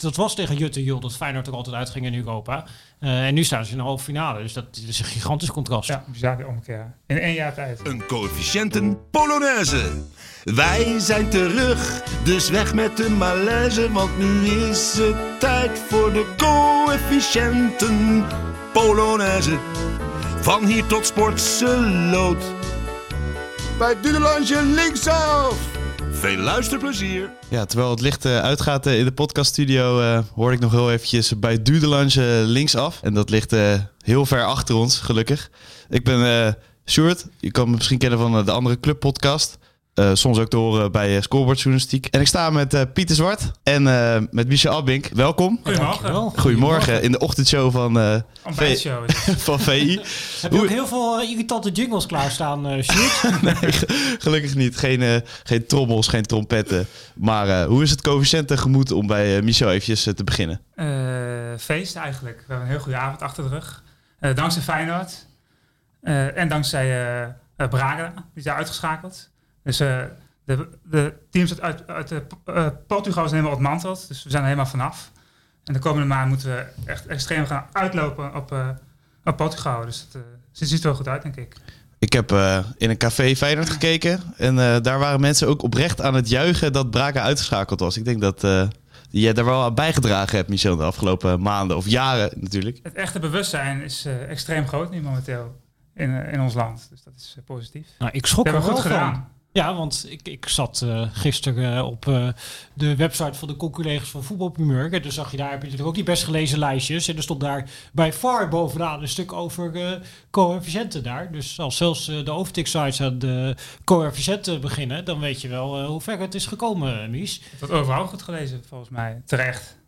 dat was tegen Jutte Jul dat Feyenoord er altijd uitging in Europa. Uh, en nu staan ze in de halve finale. Dus dat is een gigantisch contrast. Ja, bizar omkeer. In één jaar tijd. Een coëfficiënten Polonaise. Wij zijn terug, dus weg met de malaise. Want nu is het tijd voor de coëfficiënten Polonaise. Van hier tot Sportseloot. Bij Dudelange linksaf. Veel luisterplezier. Ja, terwijl het licht uh, uitgaat uh, in de podcaststudio, uh, hoor ik nog heel eventjes bij Dudelange linksaf. En dat ligt heel ver achter ons, gelukkig. Ik ben Sjoerd. Je kan me misschien kennen van de andere clubpodcast. Uh, soms ook te horen bij uh, Scoreboardjournalistiek. En ik sta met uh, Pieter Zwart en met Michel Abink. Welkom. Goedemorgen. Goedemorgen in de ochtendshow van, v van VI. Heb je ook heel veel irritante jingles klaarstaan, uh, nee, gelukkig niet. Geen, geen trommels, geen trompetten. Maar hoe is het coëfficiënt gemoed om bij Michel eventjes te beginnen? feest eigenlijk. We hebben een heel goede avond achter de rug. dankzij Feyenoord. en dankzij Braga, die is uitgeschakeld. Dus uh, de, de, teams uit, uit de, uh, Portugal zijn helemaal ontmanteld. Dus we zijn er helemaal vanaf. En de komende maand moeten we echt extreem gaan uitlopen op, uh, op Portugal. Dus het, het ziet er wel goed uit, denk ik. Ik heb in een café Feyenoord gekeken. En daar waren mensen ook oprecht aan het juichen dat Braga uitgeschakeld was. Ik denk dat jij daar wel aan bijgedragen hebt, Michel, de afgelopen maanden of jaren natuurlijk. Het echte bewustzijn is extreem groot nu momenteel in, in ons land. Dus dat is positief. Nou, ik schrok er goed gedaan. Ja, want ik, ik zat uh, gisteren uh, op uh, de website van de collega's van Voetbalprimeur. En toen zag je daar, heb je natuurlijk ook die best gelezen lijstjes. En er stond daar bij far bovenaan een stuk over coëfficiënten daar. Dus als zelfs de overtik-sites aan de coëfficiënten beginnen, dan weet je wel hoe ver het is gekomen, Mies. Het wordt overal goed gelezen, volgens mij. Terecht.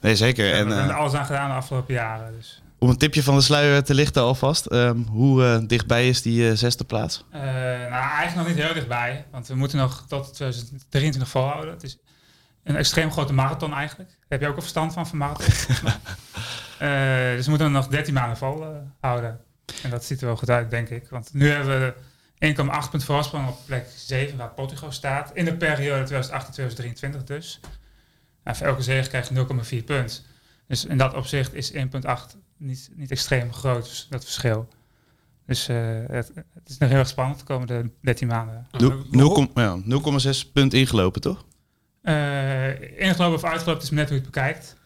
Nee, zeker. en, we hebben er alles aan gedaan de afgelopen jaren. Dus. Om een tipje van de sluier te lichten alvast. Um, hoe uh, dichtbij is die uh, zesde plaats? Uh, nou, eigenlijk nog niet heel dichtbij. Want we moeten nog tot 2023 volhouden. Het is een extreem grote marathon eigenlijk. Daar heb je ook een verstand van, van marathon. dus we moeten nog 13 maanden volhouden. en dat ziet er wel goed uit, denk ik. Want nu hebben we 1,8 punt voorsprong op plek 7, waar Portugal staat. In de periode 2018-2023 dus. En voor elke zege krijg je 0,4 punt. Dus in dat opzicht is 1,8 niet, niet extreem groot, dus dat verschil. Dus uh, het, het, is nog heel erg spannend de komende 13 maanden. 0,6 punt ingelopen, toch? Uh, ingelopen of uitgelopen is net hoe je het bekijkt.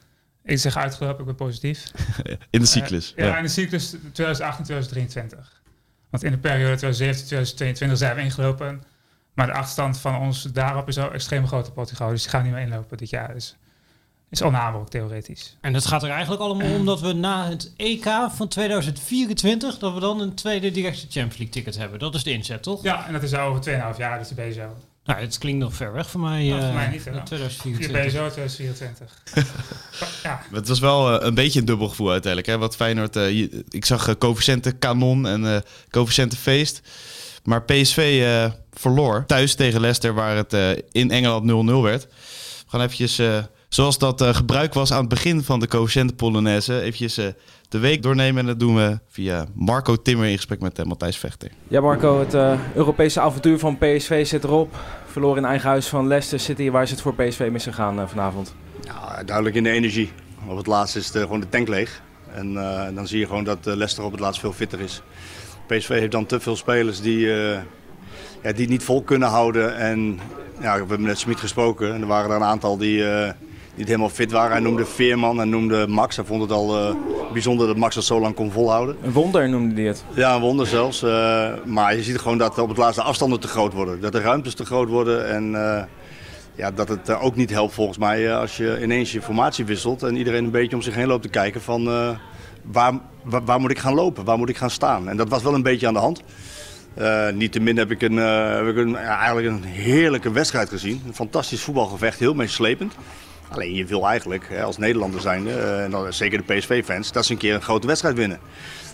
Ik zeg uitgelopen, ik ben positief. in de cyclus. Uh, ja, in de cyclus 2018-2023. Want in de periode 2017-2022 zijn we ingelopen. Maar de achterstand van ons daarop is al extreem groot op Portugal. Dus die gaan niet meer inlopen dit jaar. Dus is onhaalbaar theoretisch. En dat gaat er eigenlijk allemaal om dat we na het EK van 2024... dat we dan een tweede directe Champions League ticket hebben. Dat is de inzet, toch? Ja, en dat is over 2,5 jaar, dus de BSO. Nou, het klinkt nog ver weg voor mij. Nou, voor mij uh, niet, hè? 2024. BSO 2024. ja. Het was wel uh, een beetje een dubbel gevoel uiteindelijk. Hè? Wat Feyenoord... Uh, je, ik zag uh, coëfficiënten kanon en uh, coëfficiënten feest. Maar PSV verloor thuis tegen Leicester... waar het in Engeland 0-0 werd. We gaan eventjes zoals dat uh, gebruik was aan het begin van de coëfficiënte Polonaise, eventjes uh, de week doornemen. En dat doen we via Marco Timmer in gesprek met uh, Matthijs Vechter. Ja Marco, het Europese avontuur van PSV zit erop. Verloor in eigen huis van Leicester City. Waar is het voor PSV misgegaan vanavond? Ja, duidelijk in de energie. Op het laatst is het gewoon de tank leeg. En dan zie je gewoon dat Leicester op het laatst veel fitter is. PSV heeft dan te veel spelers die, ja, die het niet vol kunnen houden. En ja, we hebben net Smit gesproken. En er waren er een aantal die niet helemaal fit waren. Hij noemde Veerman en noemde Max. Hij vond het al uh, bijzonder dat Max dat zo lang kon volhouden. Een wonder noemde hij het. Ja, een wonder zelfs. Uh, maar je ziet gewoon dat op het laatste afstanden te groot worden. Dat de ruimtes te groot worden en uh, ja, dat het ook niet helpt volgens mij als je ineens je formatie wisselt. En iedereen een beetje om zich heen loopt te kijken van waar, waar, waar, moet ik gaan lopen, waar moet ik gaan staan. En dat was wel een beetje aan de hand. Niettemin heb ik, een, heb ik een, eigenlijk een heerlijke wedstrijd gezien. Een fantastisch voetbalgevecht, heel meeslepend. Alleen je wil eigenlijk hè, als Nederlander zijn, uh, en dan, zeker de PSV-fans, dat ze een keer een grote wedstrijd winnen.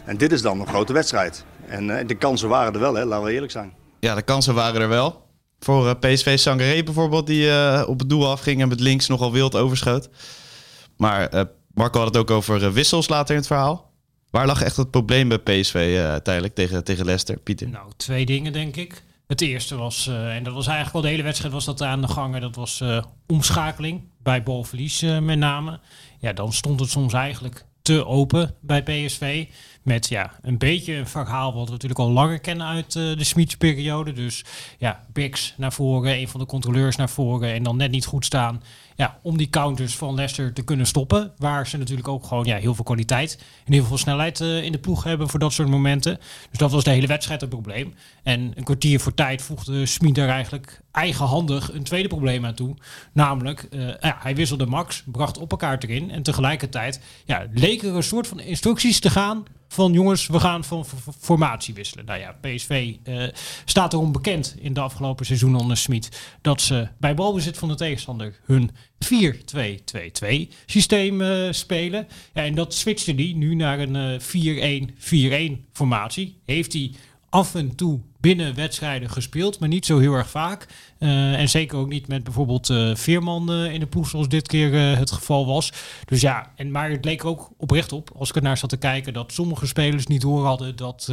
En dit is dan een grote wedstrijd. En uh, de kansen waren er wel, hè, laten we eerlijk zijn. Ja, de kansen waren er wel. Voor uh, PSV Sangaré bijvoorbeeld, die op het doel afging en met links nogal wild overschoot. Maar Marco had het ook over wissels later in het verhaal. Waar lag echt het probleem bij PSV uiteindelijk tegen, tegen Leicester, Pieter? Nou, twee dingen denk ik. Het eerste was, en dat was eigenlijk al de hele wedstrijd was dat aan de gangen, dat was omschakeling bij balverlies met name. Ja, dan stond het soms eigenlijk te open bij PSV. Met ja, een beetje een verhaal wat we natuurlijk al langer kennen uit uh, de Smits-periode. Dus ja, Bix naar voren, een van de controleurs naar voren en dan net niet goed staan. Ja, om die counters van Leicester te kunnen stoppen. Waar ze natuurlijk ook gewoon ja, heel veel kwaliteit en heel veel snelheid uh, in de ploeg hebben voor dat soort momenten. Dus dat was de hele wedstrijd het probleem. En een kwartier voor tijd voegde Smit daar eigenlijk eigenhandig een tweede probleem aan toe. Namelijk, uh, ja, hij wisselde Max, bracht op elkaar erin. En tegelijkertijd ja, leek er een soort van instructies te gaan van jongens, we gaan van formatie wisselen. Nou ja, PSV uh, staat erom bekend in de afgelopen seizoen onder Smit dat ze bij balbezit van de tegenstander hun 4-2-2-2 systeem spelen. En dat switchte hij nu naar een uh, 4-1-4-1 formatie. Heeft hij af en toe binnen wedstrijden gespeeld, maar niet zo heel erg vaak. Uh, en zeker ook niet met bijvoorbeeld uh, Veerman uh, in de ploeg, zoals dit keer het geval was. Dus ja, en, maar het leek ook oprecht op, als ik er naar zat te kijken, dat sommige spelers niet door hadden dat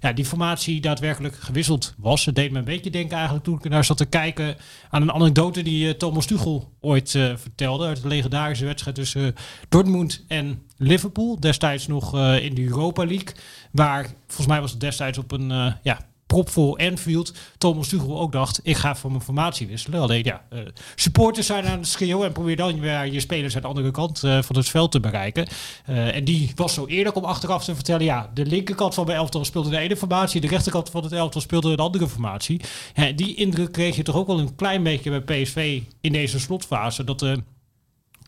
ja, die formatie daadwerkelijk gewisseld was. Het deed me een beetje denken eigenlijk toen ik er naar zat te kijken aan een anekdote die Thomas Tuchel ooit vertelde uit de legendarische wedstrijd tussen Dortmund en Liverpool. Destijds nog in de Europa League, waar volgens mij was het destijds op een ja, propvol Enfield. Thomas Tuchel ook dacht, ik ga van mijn formatie wisselen. Alleen ja, uh, supporters zijn aan het schreeuwen en probeer dan weer je spelers aan de andere kant uh, van het veld te bereiken. Uh, en die was zo eerlijk om achteraf te vertellen, ja, de linkerkant van mijn elftal speelde de ene formatie, de rechterkant van het elftal speelde de andere formatie. die indruk kreeg je toch ook wel een klein beetje bij PSV in deze slotfase, dat de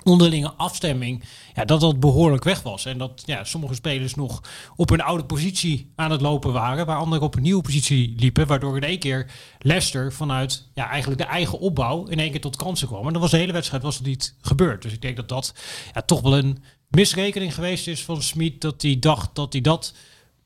onderlinge afstemming, ja, dat dat behoorlijk weg was. En dat ja, sommige spelers nog op een oude positie aan het lopen waren, waar anderen op een nieuwe positie liepen, waardoor in één keer Leicester vanuit ja, eigenlijk de eigen opbouw in één keer tot kansen kwam. En dat was de hele wedstrijd was het niet gebeurd. Dus ik denk dat dat ja, toch wel een misrekening geweest is van Smit, dat hij dacht dat hij dat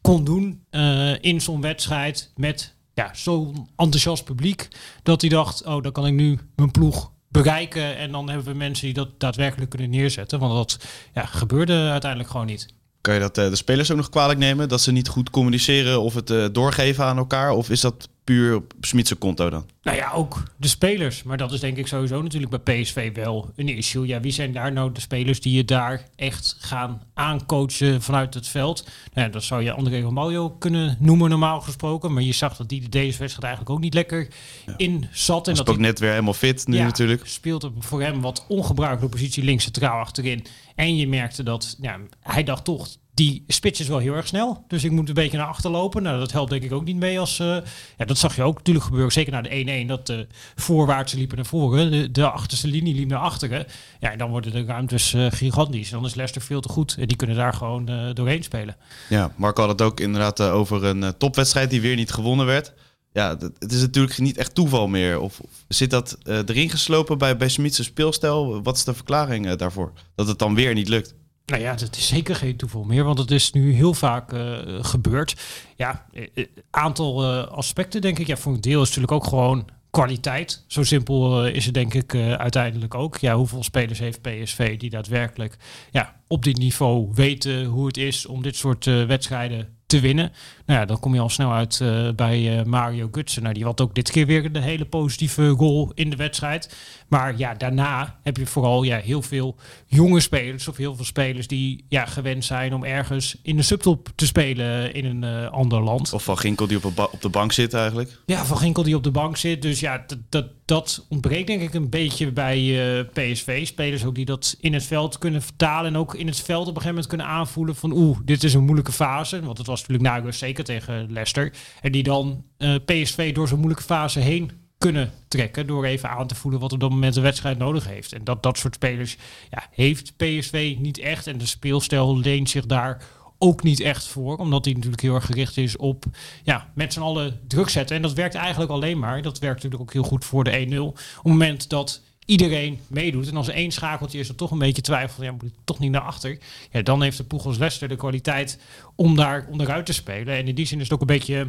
kon doen uh, in zo'n wedstrijd met ja, zo'n enthousiast publiek, dat hij dacht, oh, dan kan ik nu mijn ploeg bereiken. En dan hebben we mensen die dat daadwerkelijk kunnen neerzetten. Want dat ja, gebeurde uiteindelijk gewoon niet. Kan je dat uh, de spelers ook nog kwalijk nemen? Dat ze niet goed communiceren of het uh, doorgeven aan elkaar? Of is dat puur op Smitse konto dan? Nou ja, ook de spelers. Maar dat is denk ik sowieso natuurlijk bij PSV wel een issue. Ja, wie zijn daar nou de spelers die je daar echt gaan aancoachen vanuit het veld? Nou ja, dat zou je André Romaglio kunnen noemen normaal gesproken. Maar je zag dat die de deze wedstrijd eigenlijk ook niet lekker in zat. En dat ook net weer helemaal fit nu ja, natuurlijk. speelt voor hem wat ongebruikelijke positie links centraal achterin. En je merkte dat ja, hij dacht toch, die spits is wel heel erg snel. Dus ik moet een beetje naar achter lopen. Nou, dat helpt denk ik ook niet mee als... Uh, ja, dat zag je ook natuurlijk gebeuren. Zeker na de 1-1. Dat de voorwaartse liepen naar voren. De, achterste linie liep naar achteren. Ja, en dan worden de ruimtes uh, gigantisch. Dan is Leicester veel te goed. En die kunnen daar gewoon doorheen spelen. Ja, Mark had het ook inderdaad over een topwedstrijd die weer niet gewonnen werd. Ja, het is natuurlijk niet echt toeval meer. Of, zit dat erin geslopen bij, bij speelstijl? Wat is de verklaring daarvoor? Dat het dan weer niet lukt? Nou ja, dat is zeker geen toeval meer, want het is nu heel vaak uh, gebeurd. Ja, uh, aantal uh, aspecten denk ik. Ja, voor een deel is natuurlijk ook gewoon kwaliteit. Zo simpel is het denk ik uiteindelijk ook. Ja, hoeveel spelers heeft PSV die daadwerkelijk ja, op dit niveau weten hoe het is om dit soort wedstrijden te winnen. Nou ja, dan kom je al snel uit uh, bij uh, Mario Gutsen. Nou, die had ook dit keer weer een hele positieve goal in de wedstrijd. Maar ja, daarna heb je vooral ja, heel veel jonge spelers of heel veel spelers die ja, gewend zijn om ergens in de subtop te spelen in een uh, ander land. Of Van Ginkel die op, op de bank zit eigenlijk. Ja, Van Ginkel die op de bank zit. Dus ja, dat, dat ontbreekt denk ik een beetje bij PSV. Spelers ook die dat in het veld kunnen vertalen en ook in het veld op een gegeven moment kunnen aanvoelen van oeh, dit is een moeilijke fase. Want het was natuurlijk Nago zeker tegen Leicester. En die dan uh, PSV door zo'n moeilijke fase heen kunnen trekken. Door even aan te voelen wat op dat moment de wedstrijd nodig heeft. En dat, dat soort spelers ja, heeft PSV niet echt. En de speelstijl leent zich daar ook niet echt voor. Omdat hij natuurlijk heel erg gericht is op ja, met z'n allen druk zetten. En dat werkt eigenlijk alleen maar. Dat werkt natuurlijk ook heel goed voor de 1-0. Op het moment dat iedereen meedoet. En als één schakeltje is er toch een beetje twijfel, ja, moet ik toch niet naar achter. Ja, dan heeft de ploeg als Leicester de kwaliteit om daar onderuit te spelen. En in die zin is het ook een beetje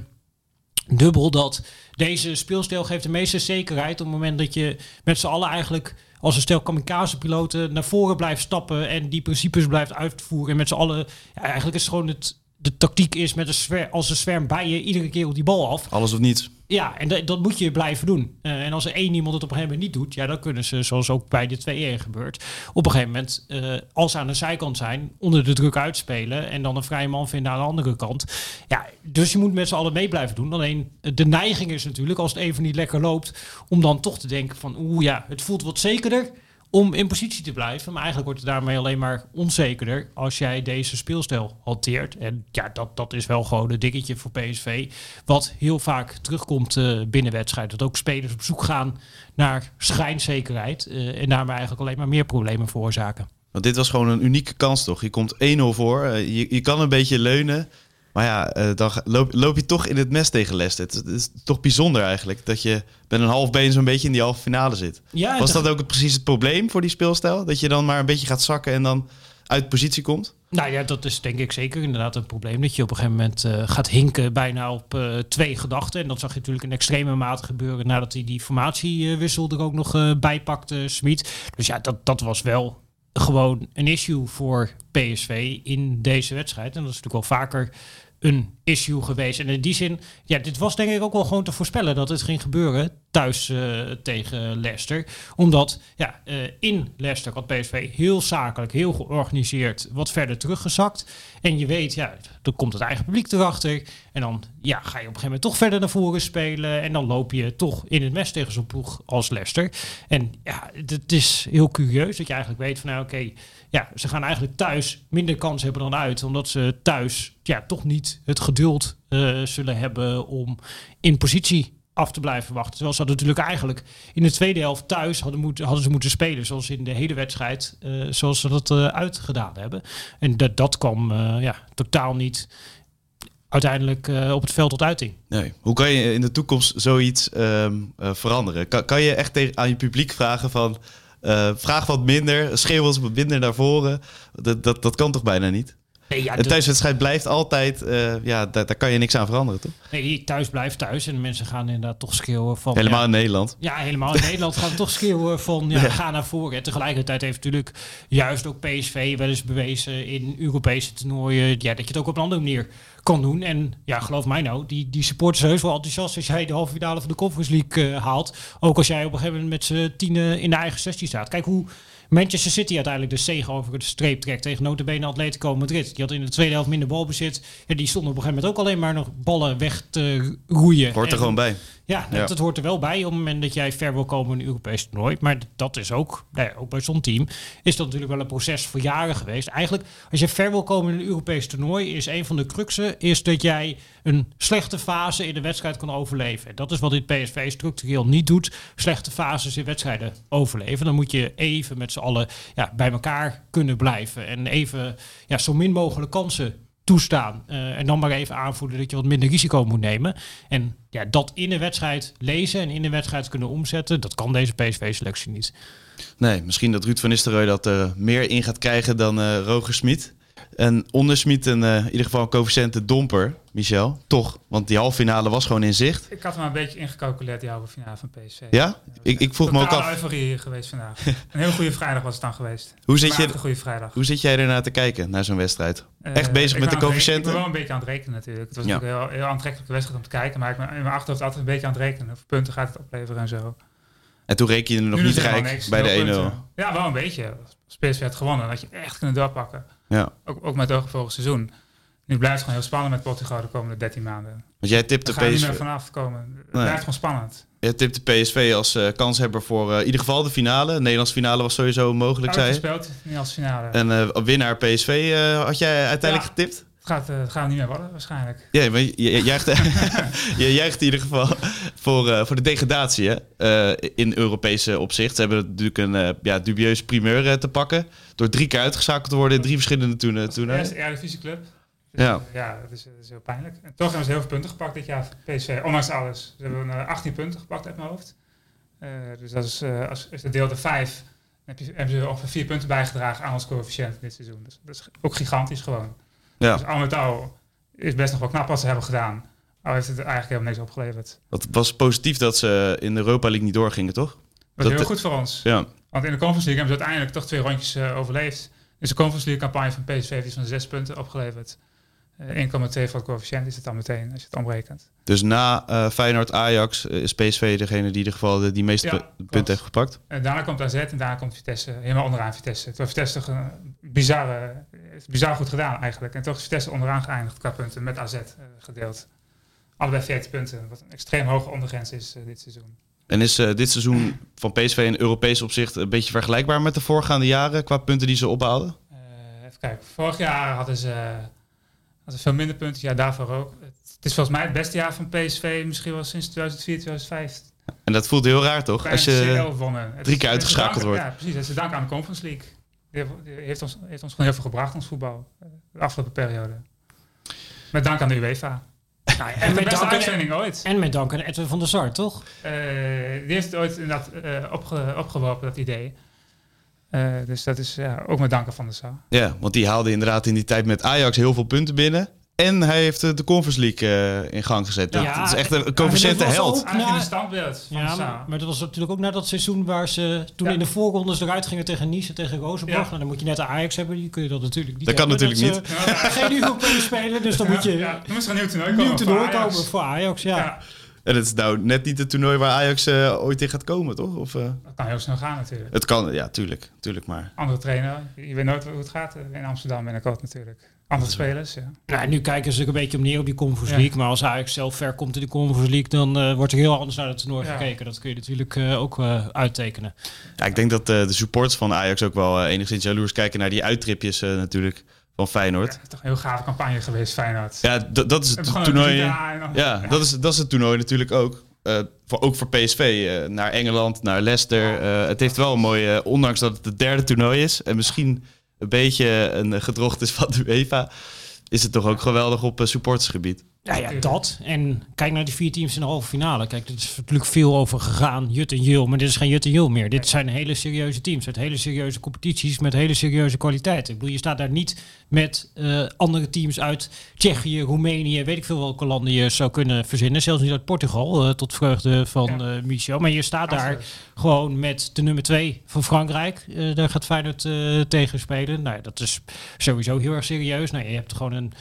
dubbel dat deze speelstijl geeft de meeste zekerheid op het moment dat je met z'n allen eigenlijk als een stel kamikaze-piloten naar voren blijft stappen en die principes blijft uitvoeren en met z'n allen, ja, eigenlijk is het gewoon het, de tactiek is met een zwer, als een zwerm bij je iedere keer op die bal af. Alles of niets. Ja, en dat, dat moet je blijven doen. Uh, en als er één iemand het op een gegeven moment niet doet, ja, dan kunnen ze, zoals ook bij de 2-1 gebeurt, op een gegeven moment, uh, als ze aan de zijkant zijn, onder de druk uitspelen en dan een vrije man vinden aan de andere kant. Ja, dus je moet met z'n allen mee blijven doen. Alleen de neiging is natuurlijk, als het even niet lekker loopt, om dan toch te denken van, oeh ja, het voelt wat zekerder om in positie te blijven. Maar eigenlijk wordt het daarmee alleen maar onzekerder als jij deze speelstijl hanteert. En ja, dat, dat is wel gewoon een dingetje voor PSV. Wat heel vaak terugkomt uh, binnen wedstrijd. Dat ook spelers op zoek gaan naar schijnzekerheid. Uh, en daarmee eigenlijk alleen maar meer problemen veroorzaken. Want dit was gewoon een unieke kans toch? Je komt 1-0 voor. Uh, je, je kan een beetje leunen. Maar ja, uh, dan loop, loop, je toch in het mes tegen Leicester. Het, is toch bijzonder eigenlijk dat je met een half been zo'n beetje in die halve finale zit. Ja, Was dat ook precies het probleem voor die speelstijl? Dat je dan maar een beetje gaat zakken en dan uit positie komt? Nou ja, dat is denk ik zeker inderdaad een probleem. Dat je op een gegeven moment uh, gaat hinken bijna op uh, twee gedachten. En dat zag je natuurlijk in extreme mate gebeuren nadat hij die formatiewissel er ook nog bij pakte, Smit. Dus ja, dat, dat was wel gewoon een issue voor PSV in deze wedstrijd. En dat is natuurlijk wel vaker een issue geweest. En in die zin, ja, dit was denk ik ook wel gewoon te voorspellen dat het ging gebeuren thuis uh, tegen Leicester. Omdat ja, uh, in Leicester had PSV heel zakelijk, heel georganiseerd wat verder teruggezakt. En je weet, ja, dan komt het eigen publiek erachter. En dan ja, ga je op een gegeven moment toch verder naar voren spelen. En dan loop je toch in het mes tegen zo'n ploeg als Leicester. En ja, het is heel curieus dat je eigenlijk weet van nou oké, okay, ja, ze gaan eigenlijk thuis minder kans hebben dan uit. Omdat ze thuis ja, toch niet het geduld uh, zullen hebben om in positie af te blijven wachten. Terwijl ze natuurlijk eigenlijk in de tweede helft thuis hadden, moeten, hadden ze moeten spelen. Zoals in de hele wedstrijd, uh, zoals ze dat uh, uitgedaan hebben. En dat, dat kwam ja, totaal niet uiteindelijk op het veld tot uiting. Nee. Hoe kan je in de toekomst zoiets um, veranderen? Kan, kan je echt aan je publiek vragen van... vraag wat minder, schreeuw wat minder naar voren. Dat, dat, dat kan toch bijna niet? Nee, ja, de thuiswedstrijd blijft altijd, uh, ja, daar, daar, kan je niks aan veranderen, toch? Nee, thuis blijft thuis. En de mensen gaan inderdaad toch schreeuwen van... Helemaal ja, in Nederland. Ja, helemaal in Nederland gaan toch schreeuwen van, ja, ja, ga naar voren. En tegelijkertijd heeft natuurlijk juist ook PSV wel eens bewezen in Europese toernooien... Ja, dat je het ook op een andere manier kan doen. En ja, geloof mij nou, die, die supporters heus wel enthousiast als jij de halve finale van de Conference League uh, haalt. Ook als jij op een gegeven moment met z'n tienen in de eigen 16 staat. Kijk hoe Manchester City uiteindelijk de zege over de streep trekt tegen notabene Atletico Madrid. Die had in de tweede helft minder balbezit. En die stonden op een gegeven moment ook alleen maar nog ballen weg te roeien. Hoort er en, gewoon bij. Ja, dat, hoort er wel bij op het moment dat jij ver wil komen in een Europees toernooi. Maar dat is ook, nou ja, ook bij zo'n team, is dat natuurlijk wel een proces voor jaren geweest. Eigenlijk, als je ver wil komen in een Europees toernooi, is een van de cruxen is dat jij een slechte fase in de wedstrijd kan overleven. Dat is wat dit PSV structureel niet doet. Slechte fases in wedstrijden overleven. Dan moet je even met z'n allen ja, bij elkaar kunnen blijven. En even ja, zo min mogelijk kansen toestaan. Uh, en dan maar even aanvoelen dat je wat minder risico moet nemen. En ja, dat in een wedstrijd lezen en in een wedstrijd kunnen omzetten, dat kan deze PSV-selectie niet. Nee, misschien dat Ruud van Nistelrooy dat er meer in gaat krijgen dan uh, Roger Smit. En onder Smit een, uh, in ieder geval een coëfficiënte domper, Michel. Toch, want die halve finale was gewoon in zicht. Ik had hem een beetje ingecalculeerd, die halve finale van PSV. Ja? ik, ik vroeg me ook af. euforie geweest vandaag. een heel goede vrijdag was het dan geweest. Hoe zit, je, goede vrijdag. hoe zit jij ernaar te kijken, naar zo'n wedstrijd? Uh, Echt bezig met de coëfficiënten? Ik ben wel een beetje aan het rekenen natuurlijk. Het was ja. natuurlijk een heel, heel aantrekkelijke wedstrijd om te kijken. Maar ik ben in mijn achterhoofd altijd een beetje aan het rekenen. Hoeveel punten gaat het opleveren en zo. En toen reken je er nog nu niet rijk bij de 1-0. Ja, wel een beetje. Als PSV had gewonnen, dan had je echt kunnen doorpakken. Ja. Ook, ook met het vorig seizoen. Nu blijft het gewoon heel spannend met Portugal de komende 13 maanden. Want jij tipt de PSV... niet meer vanaf komen. Het nee. blijft gewoon spannend. Je tipt de PSV als uh, kanshebber voor uh, in ieder geval de finale. De Nederlandse finale was sowieso mogelijk, zei gespeeld, niet als finale. En uh, winnaar PSV had jij uiteindelijk ja. getipt? Het gaat, uh, gaat niet meer worden, waarschijnlijk. Ja, maar je, je, juicht, je juicht in ieder geval voor, uh, voor de degradatie hè? Uh, in Europese opzicht. Ze hebben natuurlijk een ja, dubieuze primeur te pakken. Door drie keer uitgeschakeld te worden in drie verschillende toernooien. De eerste Eredivisieclub. Dus, ja, ja dat, is, dat is heel pijnlijk. En toch hebben ze heel veel punten gepakt dit jaar PSV, ondanks alles. Ze hebben 18 punten gepakt uit mijn hoofd. dus dat is, als, als de deel de 5, heb je, hebben ze ongeveer vier punten bijgedragen aan ons coëfficiënt dit seizoen. Dus dat is ook gigantisch gewoon. Ja. Dus al met al is best nog wel knap wat ze hebben gedaan. Al heeft het eigenlijk helemaal niks opgeleverd. Het was positief dat ze in de Europa League niet doorgingen, toch? Dat was heel goed voor ons. Ja. Want in de Conference League hebben ze uiteindelijk toch twee rondjes uh, overleefd. Dus de Conference League campagne van PSV heeft iets van zes punten opgeleverd. 1,2 voor het coëfficiënt is het dan meteen als je het omrekent. Dus na uh, Feyenoord, Ajax is PSV degene die in ieder geval de, die meeste Ja, punten heeft gepakt. En daarna komt AZ en daarna komt Vitesse helemaal onderaan Vitesse. Terwijl Vitesse toch een bizarre, bizar goed gedaan eigenlijk. En toch is Vitesse onderaan geëindigd qua punten met AZ eh, gedeeld. Allebei 40 punten, wat een extreem hoge ondergrens is eh, dit seizoen. En is eh, dit seizoen van PSV in Europees opzicht een beetje vergelijkbaar met de voorgaande jaren qua punten die ze? Eh, even kijken, vorig jaar hadden ze, ze veel minder punten, ja daarvoor ook. Het is volgens mij het beste jaar van PSV, misschien wel sinds 2004, 2005. En dat voelt heel raar toch? Als je wonnen. drie keer uitgeschakeld wordt. Ja, precies. Dat is dank aan de Conference League. Die heeft ons, heeft ons gewoon heel veel gebracht, ons voetbal, eh, de afgelopen periode. Met dank aan de UEFA. Nou, ja, En en, de met beste dank aan, uitzending ooit. en met dank aan Edwin van der Sar, toch? Eh, die heeft het ooit inderdaad eh, opge, opgeworpen, dat idee. Eh, dus dat is ja, ook met dank aan Van der Sar. Ja, want die haalde inderdaad in die tijd met Ajax heel veel punten binnen. En hij heeft de Conference League eh, in gang gezet. Ja, dat is echt een was held. ook- na- in de standbeeld van Ja, de maar, dat was natuurlijk ook na dat seizoen waar ze toen Ja. in de voorrondes eruit gingen tegen Nice en tegen Rozenborg. Ja. Nou, dan moet je net de Ajax hebben, die kun je dat natuurlijk niet Dat kan natuurlijk ze Ja, geen Europees spelen, dus dan moet je Ja, moest er een nieuw toernooi een komen. nieuw voor Ajax. komen voor Ajax. Ja. En het is nou net niet het toernooi waar Ajax eh, ooit in gaat komen, toch? Of, eh, dat kan heel snel gaan natuurlijk. het kan, ja, tuurlijk. tuurlijk maar. Andere trainer, je weet nooit hoe het gaat eh, in Amsterdam binnenkort natuurlijk. Andere spelers, ja. Nou, nu kijken ze een beetje op neer op die Conference Ja. League. Maar als Ajax zelf ver komt in de Conference League, dan eh, wordt er heel anders naar het toernooi Ja. gekeken. Dat kun je natuurlijk eh, ook eh, uittekenen. Ja, ik denk dat eh, de supporters van Ajax ook wel enigszins jaloers kijken naar die uittripjes eh, natuurlijk van Feyenoord. Het is toch een heel gave campagne geweest, Feyenoord. Ja, dat is Het toernooi. Ja, dat is, dat is het toernooi natuurlijk ook. Eh, voor, ook voor PSV. eh, naar Engeland, naar Leicester. Eh, het heeft wel een mooie, ondanks dat het het derde toernooi is. En misschien een beetje een gedrocht is van de UEFA. Is het toch ook geweldig op supportersgebied. Ja, ja, Tuurlijk. dat. En kijk naar die vier teams in de halve finale. Kijk, er is natuurlijk veel over gegaan. Jut en Jul. Maar dit is geen Jut en Jul meer. Dit zijn hele serieuze teams. Uit hele serieuze competities. Met hele serieuze kwaliteiten. Ik bedoel, je staat daar niet met eh, andere teams uit Tsjechië, Roemenië. Weet ik veel welke landen je zou kunnen verzinnen. Zelfs niet uit Portugal. eh, tot vreugde van Ja. eh, Michel. Maar je staat daar gewoon met de nummer 2 van Frankrijk. Daar gaat Feyenoord tegen spelen. Nou, ja, dat is sowieso heel erg serieus. Nou, je hebt gewoon een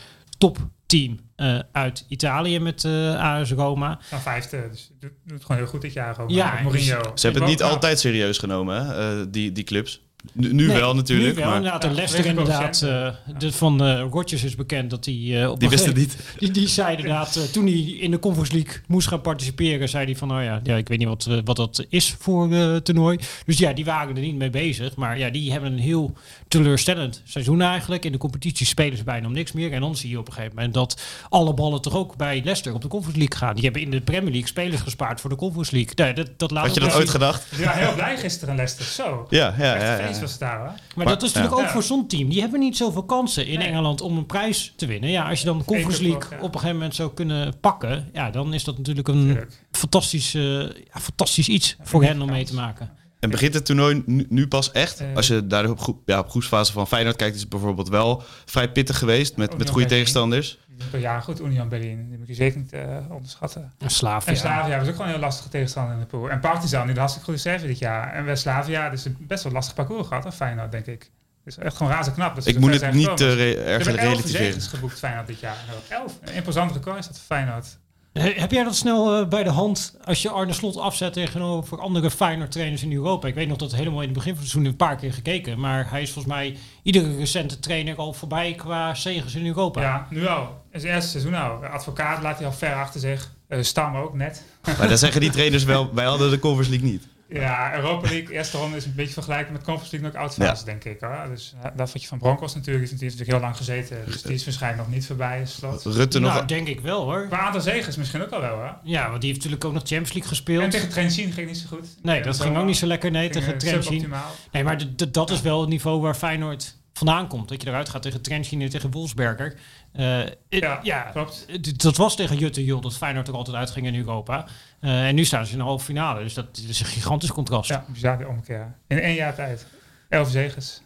topteam eh, uit Italië met eh AS Roma. Dan vijfde, dus doet, doet het gewoon heel goed dit jaar ook. Ja, Met Mourinho. Ze hebben het niet Nou, altijd serieus genomen, hè, eh, die, die clubs. Nu, nu Nee, wel natuurlijk. Nu wel, maar inderdaad. Ja, En Leicester inderdaad. eh, de, van eh Rodgers is bekend dat hij eh, op die wisten gegeven- niet. Die, die zei inderdaad, toen hij in de Conference League moest gaan participeren, zei hij van, nou ja, ja ik weet niet wat, wat dat is voor eh toernooi. Dus ja, die waren er niet mee bezig. Maar ja, die hebben een heel teleurstellend seizoen eigenlijk. In de competitie spelen ze bijna om niks meer. En dan zie je op een gegeven moment dat alle ballen toch ook bij Leicester op de Conference League gaan. Die hebben in de Premier League spelers gespaard voor de Conference League. Nee, dat, dat laat Had je dat ooit gedacht? Ja, heel blij gisteren Leicester. Zo. Ja, ja, ja. Feest ja. was het daar hoor. Maar, Maar- dat is natuurlijk ja. ook voor zo'n team. Die hebben niet zoveel kansen in Nee. Engeland om een prijs te winnen. Ja, als je dan de Conference Eén League op een gegeven moment zou kunnen pakken, ja, dan is dat natuurlijk een fantastisch, eh, ja, fantastisch iets voor hen om mee te maken. En begint het toernooi nu, nu pas echt? Eh. Als je daar op, groep, ja, op groepsfase van Feyenoord kijkt, is het bijvoorbeeld wel vrij pittig geweest met, met goede tegenstanders. Ja, goed, Union Berlin. Die moet je zeker niet eh, onderschatten. Een slaaf, En. Slavia was ook gewoon een heel lastige tegenstander in de pool. En Partizan, die had hartstikke goede cijfer dit jaar. En West-Slavia, dus een best wel lastig parcours gehad, hè, Feyenoord, denk ik. Dus echt gewoon razend knap. Dat Ik moet het niet te re- erg relativeren. geboekt, Feyenoord, dit jaar. Elf. Een imposant record is dat voor Feyenoord. He- Heb jij dat snel eh, bij de hand als je Arne Slot afzet tegenover andere Feyenoord-trainers in Europa? Ik weet nog dat helemaal in het begin van het seizoen een paar keer gekeken. Maar hij is volgens mij iedere recente trainer al voorbij qua zegens in Europa. Ja, nu al. Het is het eerste seizoen al. Advocaat laat hij al ver achter zich. Eh, Stam ook, net. Maar dan zeggen die trainers wel, wij hadden de Conference League niet. Ja, Europa League, eerste ronde is een beetje vergelijkbaar met Conference League knock-out fase, denk ik. Hoor. Dus uh, dat wat je van Broncos natuurlijk, die is natuurlijk heel lang gezeten. Dus die is waarschijnlijk nog niet voorbij, slot. Rutte nog... Nou, denk ik wel hoor. Qua aantal zegens misschien ook al wel, hoor. Ja, want die heeft natuurlijk ook nog Champions League gespeeld. En tegen Trentin ging niet zo goed. Nee, dat ging ook niet zo lekker. Nee, tegen Trentin. Suboptimaal. Nee, maar dat is wel het niveau waar Feyenoord vandaan komt. Dat je eruit gaat tegen Trentin en tegen Wolfsberger. Eh, Ja, ja, klopt. dat was tegen Jutte Jul dat Feyenoord er altijd uitging in Europa. Eh, en nu staan ze in de halve finale. Dus dat is een gigantisch contrast. Ja, bizar omkeer. In één jaar tijd. Elf zegens.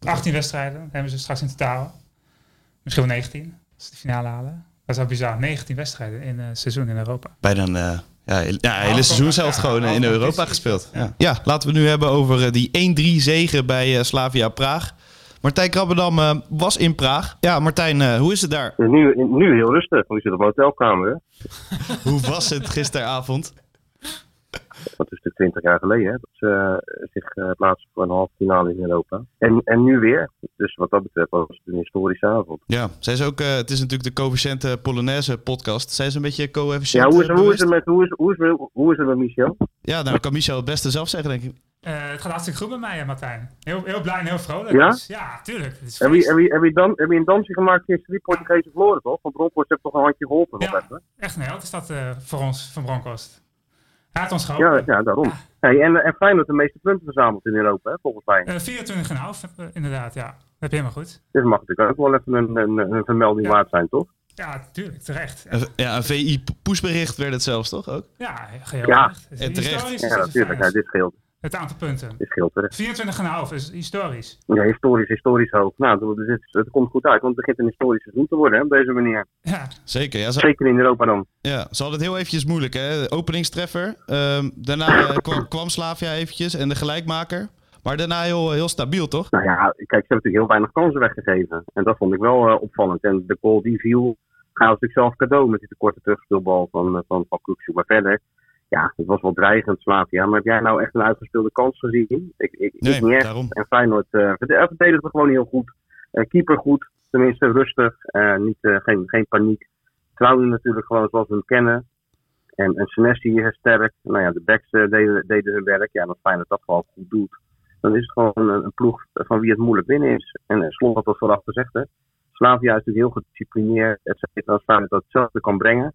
18 wedstrijden hebben ze straks in totaal. Misschien wel 19, als ze de finale halen. Dat is wel bizar. 19 wedstrijden in een seizoen in Europa. Bijna een uh, ja, ja, hele seizoen zelfs ja, gewoon in Europa gespeeld. Ja. Ja. laten we het nu hebben over die 1-3 zegen bij uh, Slavia Praag. Martijn Krabbedam uh, was in Praag. Ja, Martijn, uh, hoe is het daar? Nu, nu heel rustig, want je zit op een hotelkamer. hoe was het gisteravond? Dat is natuurlijk 20 jaar geleden, hè, dat ze uh, zich plaatsen voor een halve finale in Europa. En, en nu weer. Dus wat dat betreft was het een historische avond. Ja, zij is ook, het is natuurlijk de coëfficiënte Polonaise podcast. Zij is een beetje coëfficiënt. Ja, hoe is, hoe, is het met, hoe, is, hoe, is, hoe is het met Michel? Ja, nou kan Michel het beste zelf zeggen, denk ik. Uh, het gaat hartstikke goed met mij, Martijn. Heel, heel blij en heel vrolijk. Ja? Dus, ja, tuurlijk. Heb, je, heb, je, heb, je dan, heb je een dansje gemaakt tegen drie Portugese verloren, toch? Van Bronkhorst heeft toch een handje geholpen? Ja, even? echt een held is dat uh, voor ons, van Bronkhorst. Hij had ons geholpen. Ja, ja daarom. Ja. Hey, en, en Feyenoord de meeste punten verzameld in Europa, hè, volgens mij. Uh, 24,5 inderdaad, ja. Dat heb je helemaal goed. Dit mag natuurlijk ook wel even een, een, een vermelding Ja. waard zijn, toch? Ja, tuurlijk, terecht. Ja, een VI-pushbericht werd het zelfs, toch? Ook? Ja, geheel Ja. terecht. En terecht. Ja, het natuurlijk. Ja, fijn. dit scheelt. Het aantal punten. Scheelt terecht. 24,5 is historisch. Ja, historisch, historisch hoog. Nou, dus het, het komt goed uit, want het begint een historisch seizoen te worden, hè, op deze manier. Ja, Zeker, ja. Ze, Zeker in Europa dan. ja, ze hadden het heel eventjes moeilijk, hè. De openingstreffer. Ehm, daarna eh, kwam, kwam Slavia eventjes en de gelijkmaker. Maar daarna heel, heel stabiel, toch? Nou ja, kijk, ze hebben natuurlijk heel weinig kansen weggegeven. En dat vond ik wel eh, opvallend. En de goal die viel, gaat natuurlijk zelf cadeau met die tekorte terugspeelbal van, eh, van, van Kukçu. Maar verder, ja, het was wel dreigend, Slavia. Maar heb jij nou echt een uitgespeelde kans gezien? Ik, ik, Nee, ik niet echt. daarom. En Feyenoord uh, verdedigde gewoon heel goed. Eh, keeper goed, tenminste rustig. niet, geen, geen paniek. Trouwen natuurlijk gewoon zoals we hem kennen. En, en Senesi is sterk. Nou ja, de backs deden, deden hun werk. Ja, als Feyenoord dat gewoon goed doet, dan is het gewoon een, een ploeg van wie het moeilijk winnen is. En uh, Slot had dat vooraf gezegd, hè. Slavia is natuurlijk heel gedisciplineerd. Et cetera. Als Feyenoord dat hetzelfde kan brengen,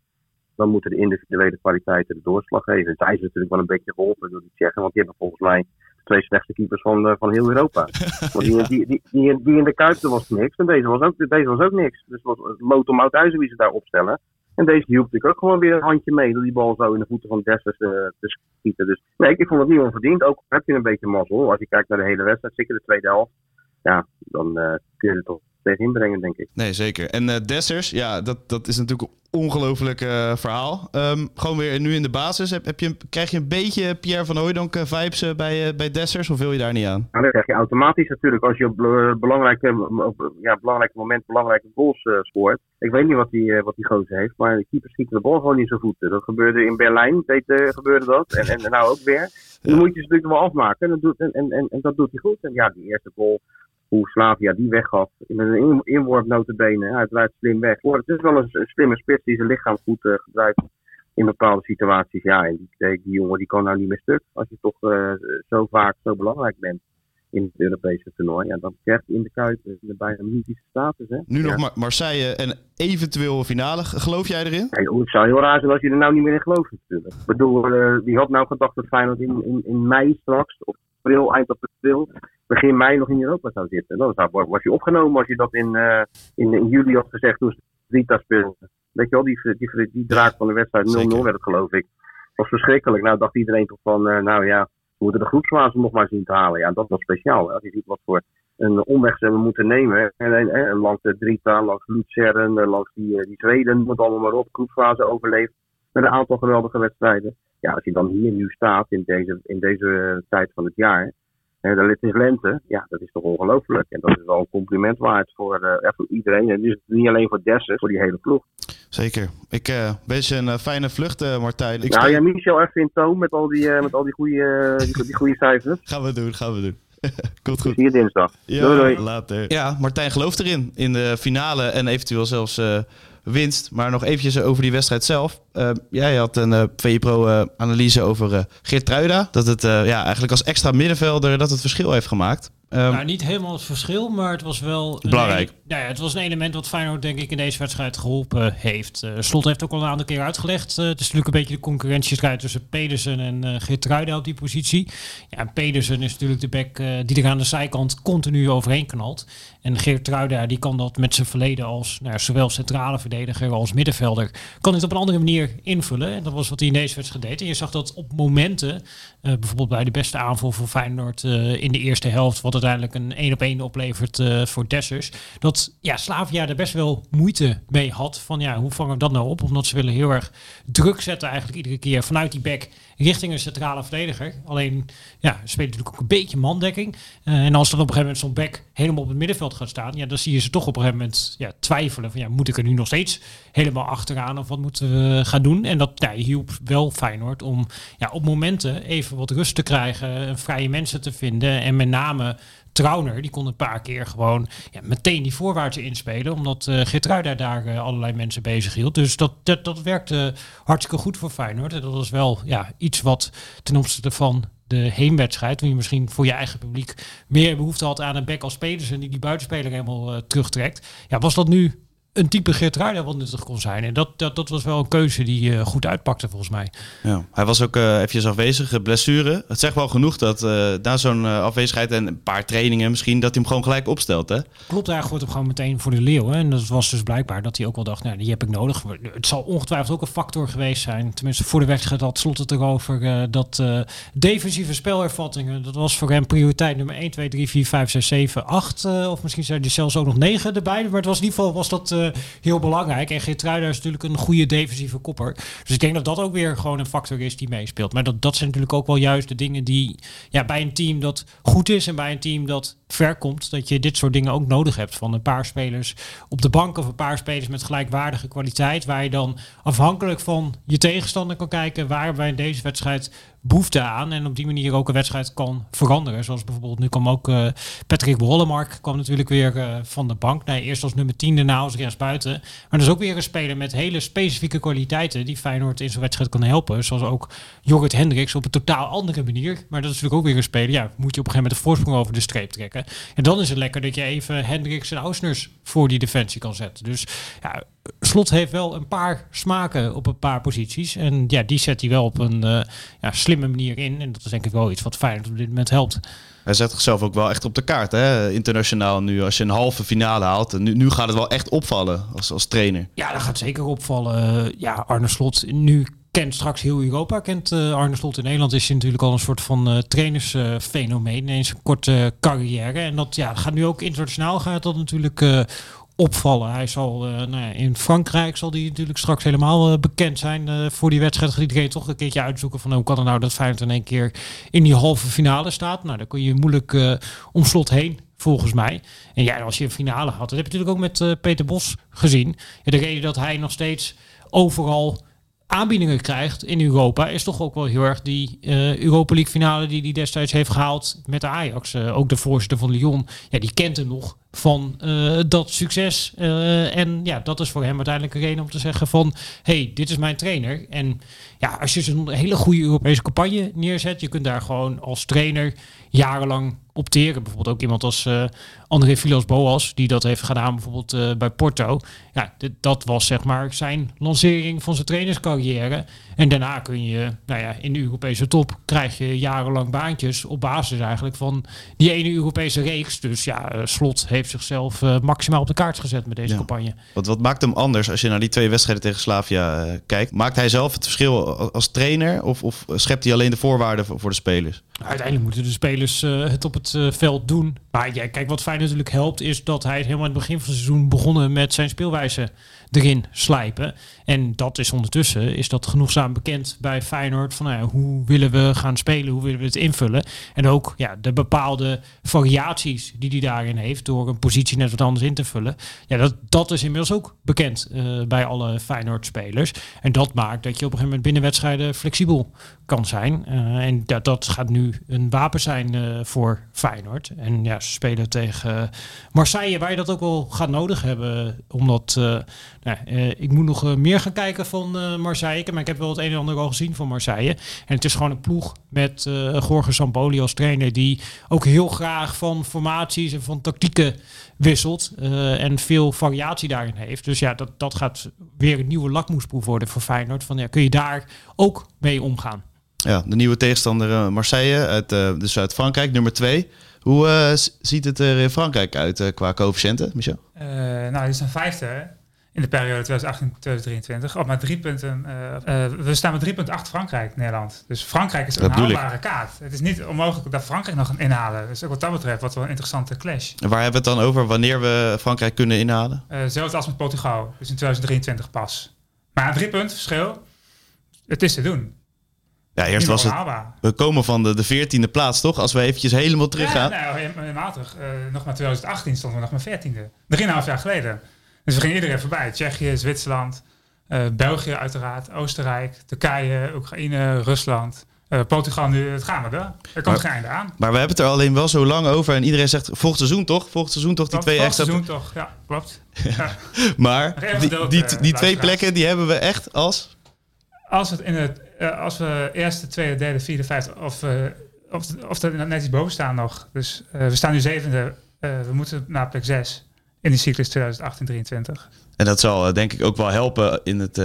dan moeten de individuele kwaliteiten de doorslag geven. Zij is natuurlijk wel een beetje geholpen door die Tsjechen, want die hebben volgens mij de twee slechtste keepers van, eh, van heel Europa. Want die, die, die, die, die in de Kuip was niks en deze was ook, deze was ook niks. Dus het was lood om wie ze daar opstellen. En deze hielp natuurlijk ook gewoon weer een handje mee door die bal zo in de voeten van Dessers uh, te schieten. Dus nee, ik vond het niet onverdiend. Ook heb je een beetje mazzel. Als je kijkt naar de hele wedstrijd, zeker de tweede helft. Ja, dan uh, kun je het toch tegen inbrengen, denk ik. Nee, zeker. En uh, Dessers, ja, dat, dat is natuurlijk een ongelooflijk uh, verhaal. Um, gewoon weer nu in de basis. Heb, heb je, krijg je een beetje Pierre van Hooijdonk uh, vibes bij, bij Dessers of wil je daar niet aan? Nou, dat krijg je automatisch natuurlijk als je op, belangrijke, op ja, belangrijke moment belangrijke goals scoort. Ik weet niet wat die, wat die gozer heeft, maar de keeper schiet de bal gewoon in zijn voeten. Dat gebeurde in Berlijn, deed, gebeurde dat. En, en nou ook weer. Dan moet je ze natuurlijk wel afmaken. En dat, doet, en, en, en dat doet hij goed. En ja, die eerste goal hoe Slavia die weggaf. Met een inworp notabene, uiteraard slim weg. Het is wel een, slimme spits die zijn lichaam goed uh, gebruikt in bepaalde situaties. Ja, en die, die, jongen die kan nou niet meer stuk. Als je toch uh, zo vaak zo belangrijk bent in het Europese toernooi. Ja, dan krijg je in de Kuip een bijna mythische status. Hè? Nu ja. nog Mar Marseille en eventueel een finale. Geloof jij erin? Ja, het zou heel raar zijn als je er nou niet meer in gelooft natuurlijk. Ik bedoel, uh, wie had nou gedacht dat Feyenoord in, in, in mei straks, of april, eind april, begin mei nog in Europa zou zitten. Dan zou, was je opgenomen als je dat in, uh, in, in juli had gezegd toen ze Rita speelde. Weet je wel, die, die, die, die draak van de wedstrijd 0-0 werd het geloof ik. Dat was verschrikkelijk. Nou dacht iedereen toch van, uh, nou ja, we moeten de groepsfase nog maar zien te halen. Ja, dat was speciaal. Hè? Als je ziet wat voor een omweg ze hebben moeten nemen. En, en, en langs de Drita, langs Luzern, langs die, die Zweden, moet allemaal maar op. Groepsfase overleefd. Met een aantal geweldige wedstrijden. Ja, als je dan hier nu staat in deze, in deze tijd van het jaar. En dan het is lente. Ja, dat is toch ongelooflijk. En dat is wel een compliment waard voor, uh, voor iedereen. En dus niet alleen voor Dessen, voor die hele ploeg. Zeker. Ik uh, wens je een uh, fijne vlucht, uh, Martijn. Ik nou ja, Michel even in toon met al die, met al die goede die, die goede cijfers. gaan we doen, gaan we doen. Komt goed. Zie je dinsdag. Ja, doei, doei. Later. Ja, Martijn gelooft erin. In de finale en eventueel zelfs uh, winst. Maar nog eventjes over die wedstrijd zelf. Uh, jij had een uh, VPRO-analyse over uh, Geert Truida. Dat het ja, eigenlijk als extra middenvelder dat het verschil heeft gemaakt. Um, nou, niet helemaal het verschil, maar het was wel... Belangrijk. Een, nou ja, het was een element wat Feyenoord denk ik in deze wedstrijd geholpen heeft. Uh, Slot heeft ook al een aantal keer uitgelegd. Uh, het is natuurlijk een beetje de concurrentiestrijd tussen Pedersen en uh, Geertruida op die positie. Ja, en Pedersen is natuurlijk de back die er aan de zijkant continu overheen knalt. En Geertruida die kan dat met zijn verleden als nou, zowel centrale verdediger als middenvelder... kan het op een andere manier invullen. En dat was wat hij in deze wedstrijd deed. En je zag dat op momenten, bijvoorbeeld bij de beste aanval voor Feyenoord in de eerste helft... wat uiteindelijk een 1 op 1 oplevert uh, voor Dessers. Dat ja, Slavia er best wel moeite mee had. Van ja, hoe vangen we dat nou op? Omdat ze willen heel erg druk zetten eigenlijk iedere keer vanuit die back richting een centrale verdediger. Alleen, ja, spelen natuurlijk ook een beetje mandekking. Uh, en als dan op een gegeven moment zo'n back helemaal op het middenveld gaat staan, ja, dan zie je ze toch op een gegeven moment ja, twijfelen. Van ja, moet ik er nu nog steeds helemaal achteraan of wat moeten we gaan doen? En dat ja, hielp wel Feyenoord om ja, op momenten even wat rust te krijgen, vrije mensen te vinden en met name Trauner, die kon een paar keer gewoon ja, meteen die voorwaartse inspelen. Omdat uh, Geertruida daar uh, allerlei mensen bezig hield. Dus dat, dat, dat werkte hartstikke goed voor Feyenoord. En dat was wel ja, iets wat ten opzichte van de heenwedstrijd, toen je misschien voor je eigen publiek meer behoefte had aan een back als spelers en die die buitenspeler helemaal uh, terugtrekt. Ja, was dat nu een type Geertruida wat nuttig kon zijn. En dat, dat, dat was wel een keuze die uh, goed uitpakte volgens mij. Ja, hij was ook uh, eventjes afwezig, blessure. Het zegt wel genoeg dat uh, na zo'n afwezigheid en een paar trainingen misschien, dat hij hem gewoon gelijk opstelt. Hè? Klopt, hij gooit hem gewoon meteen voor de leeuw. Hè? En dat was dus blijkbaar dat hij ook wel dacht, nou die heb ik nodig. Het zal ongetwijfeld ook een factor geweest zijn. Tenminste voor de wedstrijd had Slot het erover dat defensieve spelervattingen, dat was voor hem prioriteit nummer 1, 2, 3, 4, 5, 6, 7, 8. of misschien zijn er zelfs ook nog 9 erbij. Maar het was in ieder geval was dat heel belangrijk. En Geertruida is natuurlijk een goede defensieve kopper. Dus ik denk dat dat ook weer gewoon een factor is die meespeelt. Maar dat, dat zijn natuurlijk ook wel juist de dingen die ja, bij een team dat goed is en bij een team dat ver komt, dat je dit soort dingen ook nodig hebt. Van een paar spelers op de bank of een paar spelers met gelijkwaardige kwaliteit. Waar je dan afhankelijk van je tegenstander kan kijken waar wij in deze wedstrijd behoefte aan. En op die manier ook een wedstrijd kan veranderen. Zoals bijvoorbeeld, nu kwam ook uh, Patrick Wollemark kwam natuurlijk weer uh, van de bank. Nee, eerst als nummer 10, daarna als rechtsbuiten. Maar dat is ook weer een speler met hele specifieke kwaliteiten die Feyenoord in zo'n wedstrijd kan helpen. Zoals ook Jorrit Hendricks op een totaal andere manier. Maar dat is natuurlijk ook weer een speler. Ja, moet je op een gegeven moment de voorsprong over de streep trekken. En dan is het lekker dat je even Hendricks en Ausners voor die defensie kan zetten. Dus ja, Slot heeft wel een paar smaken op een paar posities. En ja, die zet hij wel op een uh, ja, slimme manier in. En dat is denk ik wel iets wat Feyenoord op dit moment helpt. Hij zet zichzelf ook wel echt op de kaart, hè? internationaal nu. Als je een halve finale haalt, nu, nu gaat het wel echt opvallen als, als trainer. Ja, dat gaat zeker opvallen. Ja, Arne Slot nu kent straks heel Europa. Kent uh, Arne Slot in Nederland is natuurlijk al een soort van uh, trainersfenomeen. Uh, Ineens een korte carrière. En dat ja, gaat nu ook internationaal gaat dat natuurlijk opvallen. Hij zal uh, nou ja, in Frankrijk zal die natuurlijk straks helemaal bekend zijn voor die wedstrijd. Gaat iedereen toch een keertje uitzoeken van hoe kan het nou dat Feyenoord in één keer in die halve finale staat. Nou, daar kun je moeilijk om slot heen. Volgens mij. En ja, als je een finale had, dat heb je natuurlijk ook met Peter Bos gezien. Ja, de reden dat hij nog steeds overal aanbiedingen krijgt in Europa, is toch ook wel heel erg die uh, Europa League finale die hij destijds heeft gehaald met de Ajax. Uh, ook de voorzitter van Lyon, ja, die kent hem nog van uh, dat succes. en ja, dat is voor hem uiteindelijk een reden om te zeggen van, hey, dit is mijn trainer. En ja, als je zo'n hele goede Europese campagne neerzet, je kunt daar gewoon als trainer jarenlang opteren. Bijvoorbeeld ook iemand als uh, André Villas Boas, die dat heeft gedaan bijvoorbeeld bij Porto. Ja, dat was zeg maar zijn lancering van zijn trainerscarrière. En daarna kun je, nou ja, in de Europese top krijg je jarenlang baantjes op basis eigenlijk van die ene Europese reeks. Dus ja, Slot zichzelf maximaal op de kaart gezet met deze ja. campagne. Wat, wat maakt hem anders als je naar die twee wedstrijden tegen Slavia kijkt? Maakt hij zelf het verschil als trainer of, of schept hij alleen de voorwaarden voor, voor de spelers? Uiteindelijk moeten de spelers uh, het op het veld doen. Maar ja, kijk, wat fijn natuurlijk helpt, is dat hij helemaal in het begin van het seizoen begonnen met zijn speelwijze erin slijpen. En dat is ondertussen, is dat genoegzaam bekend bij Feyenoord. Van nou hoe willen we gaan spelen, hoe willen we het invullen. En ook ja, de bepaalde variaties die hij daarin heeft, door een positie net wat anders in te vullen. Ja, dat, dat is inmiddels ook bekend uh, bij alle Feyenoord-spelers. En dat maakt dat je op een gegeven moment binnen wedstrijden flexibel kan zijn. Uh, en dat, dat gaat nu een wapen zijn uh, voor Feyenoord. En ja, ze spelen tegen Marseille, waar je dat ook wel gaat nodig hebben. Omdat, uh, nou, ik moet nog meer gaan kijken van Marseille. Maar ik heb wel het een en ander al gezien van Marseille. En het is gewoon een ploeg met Jorge Sampoli als trainer... die ook heel graag van formaties en van tactieken wisselt. en veel variatie daarin heeft. Dus ja, dat, dat gaat weer een nieuwe lakmoesproef worden voor Feyenoord. Van, ja, kun je daar ook mee omgaan? Ja, de nieuwe tegenstander Marseille uit, uh, dus uit Frankrijk, nummer 2. Hoe uh, ziet het er in Frankrijk uit qua coëfficiënten, Michel? nou, die zijn vijfde. in de periode 2018-2023. Op maar drie punten. eh, eh, we staan met drie punten achter Frankrijk, Nederland. Dus Frankrijk is een haalbare kaart. Het is niet onmogelijk dat Frankrijk nog kan inhalen. Dus ook wat dat betreft, wat wel een interessante clash. En waar hebben we het dan over wanneer we Frankrijk kunnen inhalen? Eh zelfs als met Portugal. Dus in 2023 pas. Maar drie punten verschil. Het is te doen. Ja, eerst was het. We komen van de, de 14e plaats, toch? Als we eventjes helemaal teruggaan. Ja, nou, helemaal terug. Eh, nog maar 2018 stonden we nog maar 14e. Drieënhalf jaar geleden. Dus we gingen iedereen voorbij. Tsjechië, Zwitserland, eh, België uiteraard, Oostenrijk, Turkije, Oekraïne, Rusland. eh, Portugal nu, het gaan we er. Er komt geen einde aan. Maar we hebben het er alleen wel zo lang over. En iedereen zegt, volgend seizoen toch? Volgend seizoen toch die twee volgend extra... seizoen toch, ja, klopt. Ja. Maar die, gedeeld, die, eh, die twee plekken, die hebben we echt als... Als, het in het, eh, als we eerste, tweede, derde, vierde, vijfde, of, eh, of, of er net iets boven staan nog. Dus eh, we staan nu zevende. We moeten naar plek 6 in die cyclus 2018-23. En dat zal denk ik ook wel helpen in het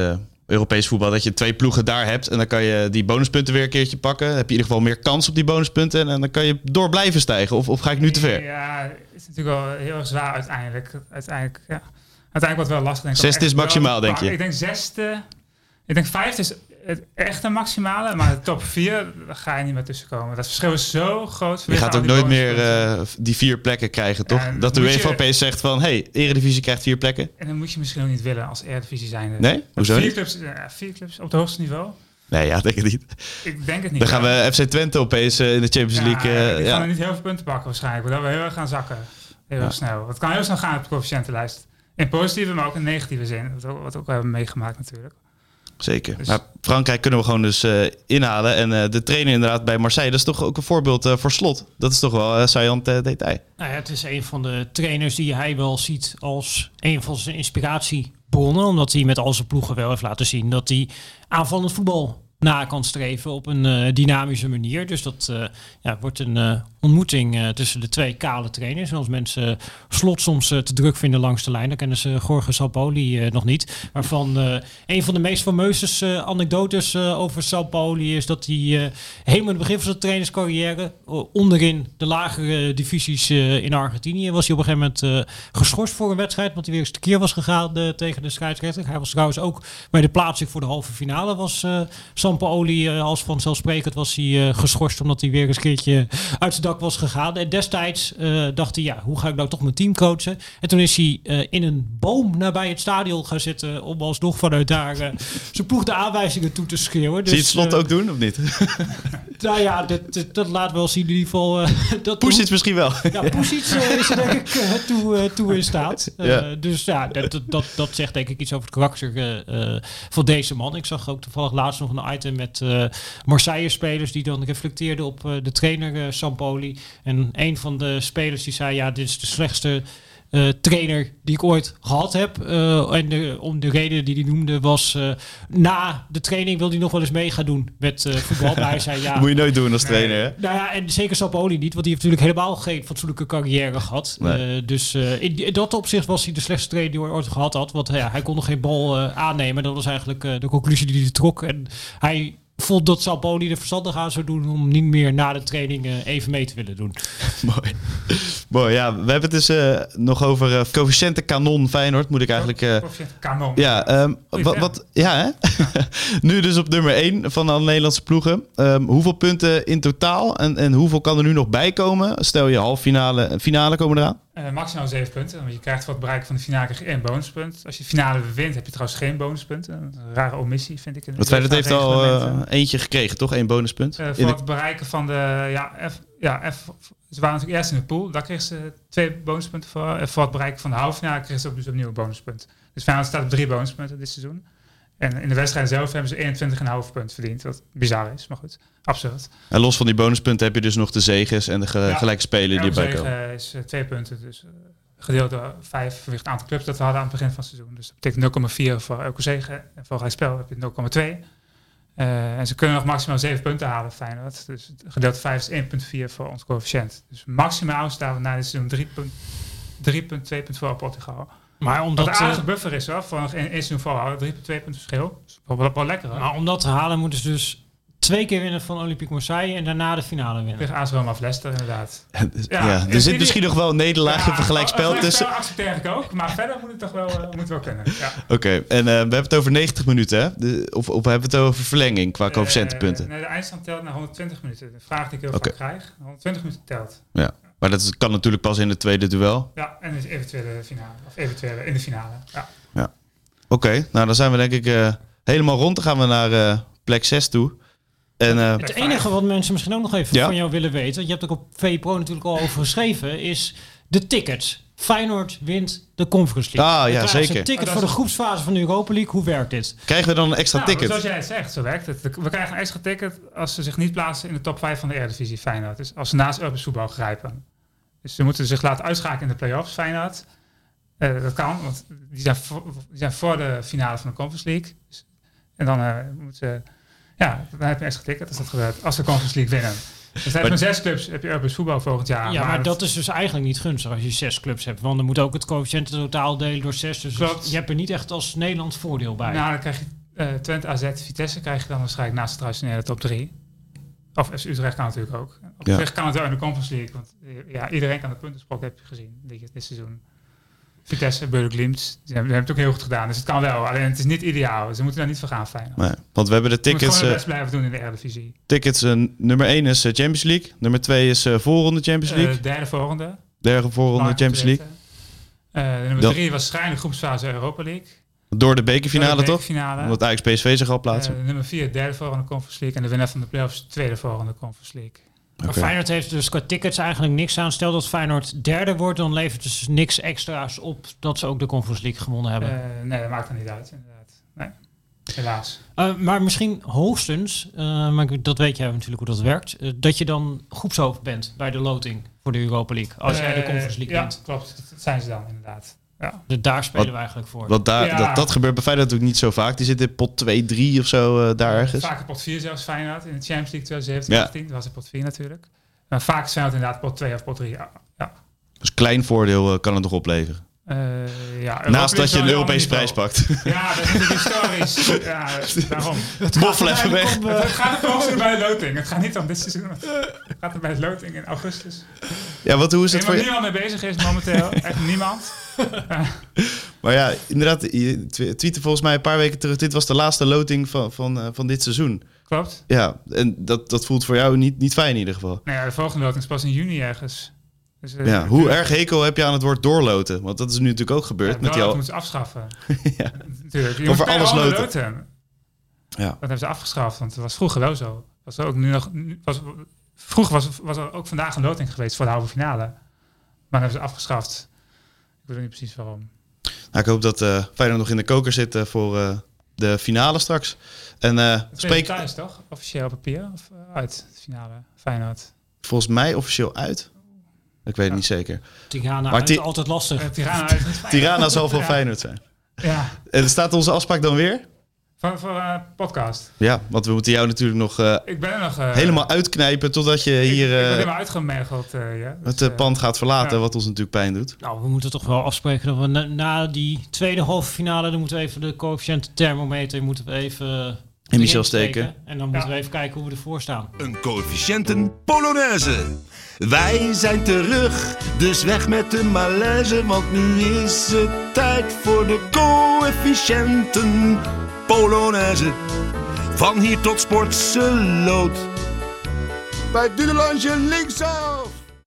Europees voetbal. Dat je twee ploegen daar hebt. En dan kan je die bonuspunten weer een keerretje pakken. Dan heb je in ieder geval meer kans op die bonuspunten. En, en dan kan je door blijven stijgen. Of, of ga ik nu te ver? Ja, het is natuurlijk wel heel erg zwaar uiteindelijk. Uiteindelijk, ja. Uiteindelijk wordt het wel lastig. Denk ik, Zesde is maximaal, wel denk je? Ik denk zesde. Ik denk vijfde is het echte maximale. Maar de top vier, ga je niet meer tussen komen. Dat verschil is zo groot. Je gaat ook nooit meer eh, die vier plekken krijgen, toch? En dat de UEFA opeens zegt van... hey, Eredivisie krijgt vier plekken. En dan moet je misschien ook niet willen als Eredivisie zijnde. Nee? Hoezo vier clubs, ja, vier clubs op het hoogste niveau? Nee, ja, denk ik niet. Ik denk het niet. Dan gaan we FC Twente opeens eh, in de Champions Ja, League... die ja. gaan er niet heel veel punten pakken waarschijnlijk. Dat we heel erg gaan zakken. Heel Ja. snel. Het kan heel snel gaan op de coëfficiëntenlijst. In positieve, maar ook in negatieve zin. Wat ook, wat ook we hebben meegemaakt natuurlijk. Zeker. Dus- Maar Frankrijk kunnen we gewoon dus eh, inhalen. En eh, de trainer inderdaad bij Marseille, dat is toch ook een voorbeeld eh, voor slot. Dat is toch wel saillant eh, detail. Nou ja, het is een van de trainers die hij wel ziet als een van zijn inspiratiebronnen. Omdat hij met al zijn ploegen wel heeft laten zien dat hij aanvallend voetbal na kan streven op een dynamische manier. Dus dat ja, wordt een ontmoeting eh, tussen de twee kale trainers. En als mensen slot soms eh, te druk vinden langs de lijn, dan kennen ze Jorge Sampoli eh, nog niet. Waarvan een van de meest fameuze anekdotes over Sampoli is dat hij helemaal in het begin van zijn trainerscarrière onderin de lagere divisies in Argentinië was hij op een gegeven moment geschorst voor een wedstrijd, omdat hij weer eens tekeer was gegaan tegen de scheidsrechter. Hij was trouwens ook bij de plaatsing voor de halve finale was Sampaoli eh, als vanzelfsprekend was hij geschorst omdat hij weer eens een keertje uit zijn dak was gegaan. En destijds eh, dacht hij, ja, hoe ga ik nou toch mijn team coachen? En toen is hij eh, in een boom nabij het stadion gaan zitten om alsnog vanuit daar eh, zijn ploeg de aanwijzingen toe te schreeuwen. Zie je het slot ook doen, of niet? Nou ja, dat, dat, dat laat wel zien in ieder geval. dat Poesic misschien wel. ja, Poesic eh, is er denk ik toe, toe in staat. Ja. Dus ja, dat, dat- dat, zegt denk ik iets over het karakter van deze man. Ik zag ook toevallig laatst nog een item met Marseille-spelers die dan reflecteerden op de trainer eh, En een van de spelers die zei, ja, dit is de slechtste eh, trainer die ik ooit gehad heb. Eh, en de, om de reden die hij noemde was, eh, na de training wil hij nog wel eens mee gaan doen met voetbal. Maar hij zei, ja, moet je nooit doen als trainer, hè? nou ja, en zeker Sampaoli niet, want die heeft natuurlijk helemaal geen fatsoenlijke carrière gehad. Nee. Eh, dus in, in dat opzicht was hij de slechtste trainer die hij ooit gehad had. Want ja, hij kon nog geen bal aannemen. Dat was eigenlijk de conclusie die hij trok. En hij vond dat Sampaoli er verstandig aan zou doen om niet meer na de training eh, even mee te willen doen. Mooi. Mooi, ja. We hebben het dus eh, nog over uh, coëfficiënten kanon Feyenoord, moet ik eigenlijk... eh, Coëfficiënt kanon. ja, ehm, wat, ja, hè? nu dus op nummer 1 van alle Nederlandse ploegen. Ehm, hoeveel punten in totaal en, en hoeveel kan er nu nog bij komen? Stel je halffinale en finale komen eraan. Eh, maximaal 7 punten. Want je krijgt voor het bereiken van de finale krijg je één bonuspunt. Als je de finale wint, heb je trouwens geen bonuspunten. Een rare omissie, vind ik. de Feyenoord heeft al eh, eentje gekregen, toch? Eén bonuspunt. Eh, In voor de- het bereiken van de. Ja, F, ja F, ze waren natuurlijk eerst in de pool. Daar kregen ze twee bonuspunten voor. En voor het bereiken van de halve finale kregen ze ook dus opnieuw een bonuspunt. Dus Feyenoord staat op drie bonuspunten dit seizoen. En in de wedstrijd zelf hebben ze 21,5 punten verdiend. Wat bizar is, maar goed. Absurd. En los van die bonuspunten heb je dus nog de zeges en de ge- Ja. gelijke spelen die erbij komen. is eh, twee punten. Dus eh, gedeeld door vijf vanwege het aantal clubs dat we hadden aan het begin van het seizoen. Dus dat betekent 0,4 voor elke zege. En voor gelijk spel heb je 0,2. Eh, en ze kunnen nog maximaal 7 punten halen, Feyenoord. Dus gedeeld door 5 is 1,4 voor ons coëfficiënt. Dus maximaal staan we na dit seizoen 3,2 punten voor Portugal. Maar Wat omdat, een aardige eh, buffer is hoor, één één seizoen volhouden. 3,2 punten verschil. Dat is wel, wel lekker hoor. maar om dat te halen moeten ze dus twee keer winnen van Olympique Marseille en daarna de finale winnen. Tegen AS Roma of Leicester, inderdaad. ja, Ja, er zit die- misschien nog wel een nederlaag in vergelijkspel Dat tussen. accepteer ik ook, maar verder moet het toch wel, moet het wel kunnen. Ja. Oké, en eh, we hebben het over 90 minuten, hè? De, of, of hebben we het over verlenging qua coëfficiëntenpunten? Nee, de eindstand telt naar 120 minuten. De vraag die ik heel Oké. vaak krijg. 120 minuten telt. Ja, maar dat kan natuurlijk pas in het tweede duel. Ja, en dus eventuele finale. Of eventuele in de finale. Ja. Oké, nou dan zijn we denk ik eh, helemaal rond. Dan gaan we naar eh, plek 6 toe. En eh, Het enige wat mensen misschien ook nog even Ja. van jou willen weten, je hebt er op VPRO natuurlijk al over geschreven, is de tickets. Feyenoord wint de Conference League. Ah, ja, zeker. Een ticket Oh, voor de groepsfase van de Europa League. Hoe werkt dit? krijgen we dan een extra Nou, ticket? Zoals jij het zegt, zo werkt het. We krijgen een extra ticket als ze zich niet plaatsen in de top 5 van de Eredivisie Feyenoord. Dus als ze naast Europees voetbal grijpen. Dus ze moeten zich laten uitschakelen in de play-offs Feyenoord. Eh, dat kan, want die zijn, voor, die zijn voor de finale van de Conference League. Dus- en dan eh moeten ze... Ja, dan heb je een extra ticket als dat gebeurt. Als de Conference League winnen. Dus heb je maar zes clubs, heb je Europees voetbal volgend jaar. ja, maar dat is dus eigenlijk niet gunstig als je zes clubs hebt. Want dan moet ook het coëfficiënt totaal delen door zes. Dus Klopt. je hebt er niet echt als Nederland voordeel bij. Nou, dan krijg je eh Twente, AZ, Vitesse krijg je dan waarschijnlijk naast de traditionele top 3. Of FC Utrecht kan natuurlijk ook. Op Ja. kan het wel in de Conference League. Want eh, ja, iedereen kan de puntensprok, heb je gezien, dit, dit seizoen. Vitesse, Beurle Glimt, die hebben, het ook heel goed gedaan. Dus het kan wel. Alleen het is niet ideaal. Ze moeten daar niet voor gaan, fijn. Nee, want we hebben de tickets. gewoon eh, het best blijven doen in de Eredivisie. tickets eh, nummer 1 is eh, Champions League. Nummer 2 is eh voorronde Champions League. Eh, derde volgende. Derde voorronde om Champions League. nummer Dan- drie was schrijnende groepsfase Europa League. Door de bekerfinale toch? Finale. Omdat Ajax PSV zich al plaatsen. nummer vier, derde volgende Conference League. En de winnaar van de playoffs, tweede volgende Conference League. Maar Oké. Feyenoord heeft dus qua tickets eigenlijk niks aan. Stel dat Feyenoord derde wordt, dan levert dus niks extra's op dat ze ook de Conference League gewonnen hebben. Eh, nee, dat maakt er niet uit, inderdaad. Nee, helaas. Eh, maar misschien hoogstens, eh, maar dat weet jij natuurlijk hoe dat werkt, dat je dan groepshoofd bent bij de loting voor de Europa League. Als jij de Conference League Ja, wint. klopt. Dat zijn ze dan, inderdaad. Ja. Dus daar spelen Wat- we eigenlijk voor. Want daar, Ja. dat, dat gebeurt bij Feyenoord natuurlijk niet zo vaak. Die zit in pot 2, 3 of zo eh, daar ergens. Vaak in pot 4 zelfs Feyenoord. In de Champions League 2017, Ja. 18. Dat was in pot 4 natuurlijk. Maar vaak is Feyenoord inderdaad pot 2 of pot 3. Ja. Ja. Dus klein voordeel eh, kan het nog opleveren. Eh, ja, Naast dat je een Europese prijs pakt. Ja, dat is historisch. ja, daarom. Moffel even weg. Het, het gaat er gewoon bij de loting. Het gaat niet om dit seizoen. Het gaat er bij de loting in augustus. Ja, wat, hoe is het voor je? niemand mee bezig is momenteel. Echt niemand. Maar ja, inderdaad, je tw- tweette volgens mij een paar weken terug. Dit was de laatste loting van, van, eh, van dit seizoen. Klopt. Ja, en dat, dat voelt voor jou niet, niet fijn in ieder geval. Nou ja, de volgende loting is pas in juni ergens. Dus, eh, Ja, hoe erg hekel heb je aan het woord doorloten? Want dat is nu natuurlijk ook gebeurd. Ja, met al... moeten ze afschaffen. Ja. Natuurlijk. Je Over alles loten. Ja. Dat hebben ze afgeschaft, want het was vroeger wel zo. Was er ook nu nog, was, vroeger was, was er ook vandaag een loting geweest voor de halve finale. Maar dat hebben ze afgeschaft. Ik weet niet precies waarom. Nou, ik hoop dat eh Feyenoord nog in de koker zit eh, voor de finale straks. En eh Spreek thuis toch? Officieel papier of uit de finale? Feyenoord. volgens mij officieel uit. Ik weet het niet zeker. Tirana Maar uit, altijd lastig. Eh, Tirana uit. Tirana zal voor. Feyenoord zijn. Ja, En staat onze afspraak dan weer? voor, voor eh, podcast. Ja, want we moeten jou natuurlijk nog eh, Ik ben nog... eh, helemaal uitknijpen totdat je ik- hier Ik, ben eh, helemaal uitgemergeld. eh, ja. Dus, het eh, eh, pand gaat verlaten, ja. wat ons natuurlijk pijn doet. Nou, we moeten toch wel afspreken dat we na, na die tweede halve finale, dan moeten we even de coëfficiënt thermometer moeten we even In Michel steken. En dan moeten we even kijken hoe we ervoor staan. Een coëfficiënten Polonaise. Wij zijn terug, dus weg met de malaise, want nu is het tijd voor de coëfficiënten Polonaise. Van hier tot Sportse Lood. Bij Dudelange linksaf.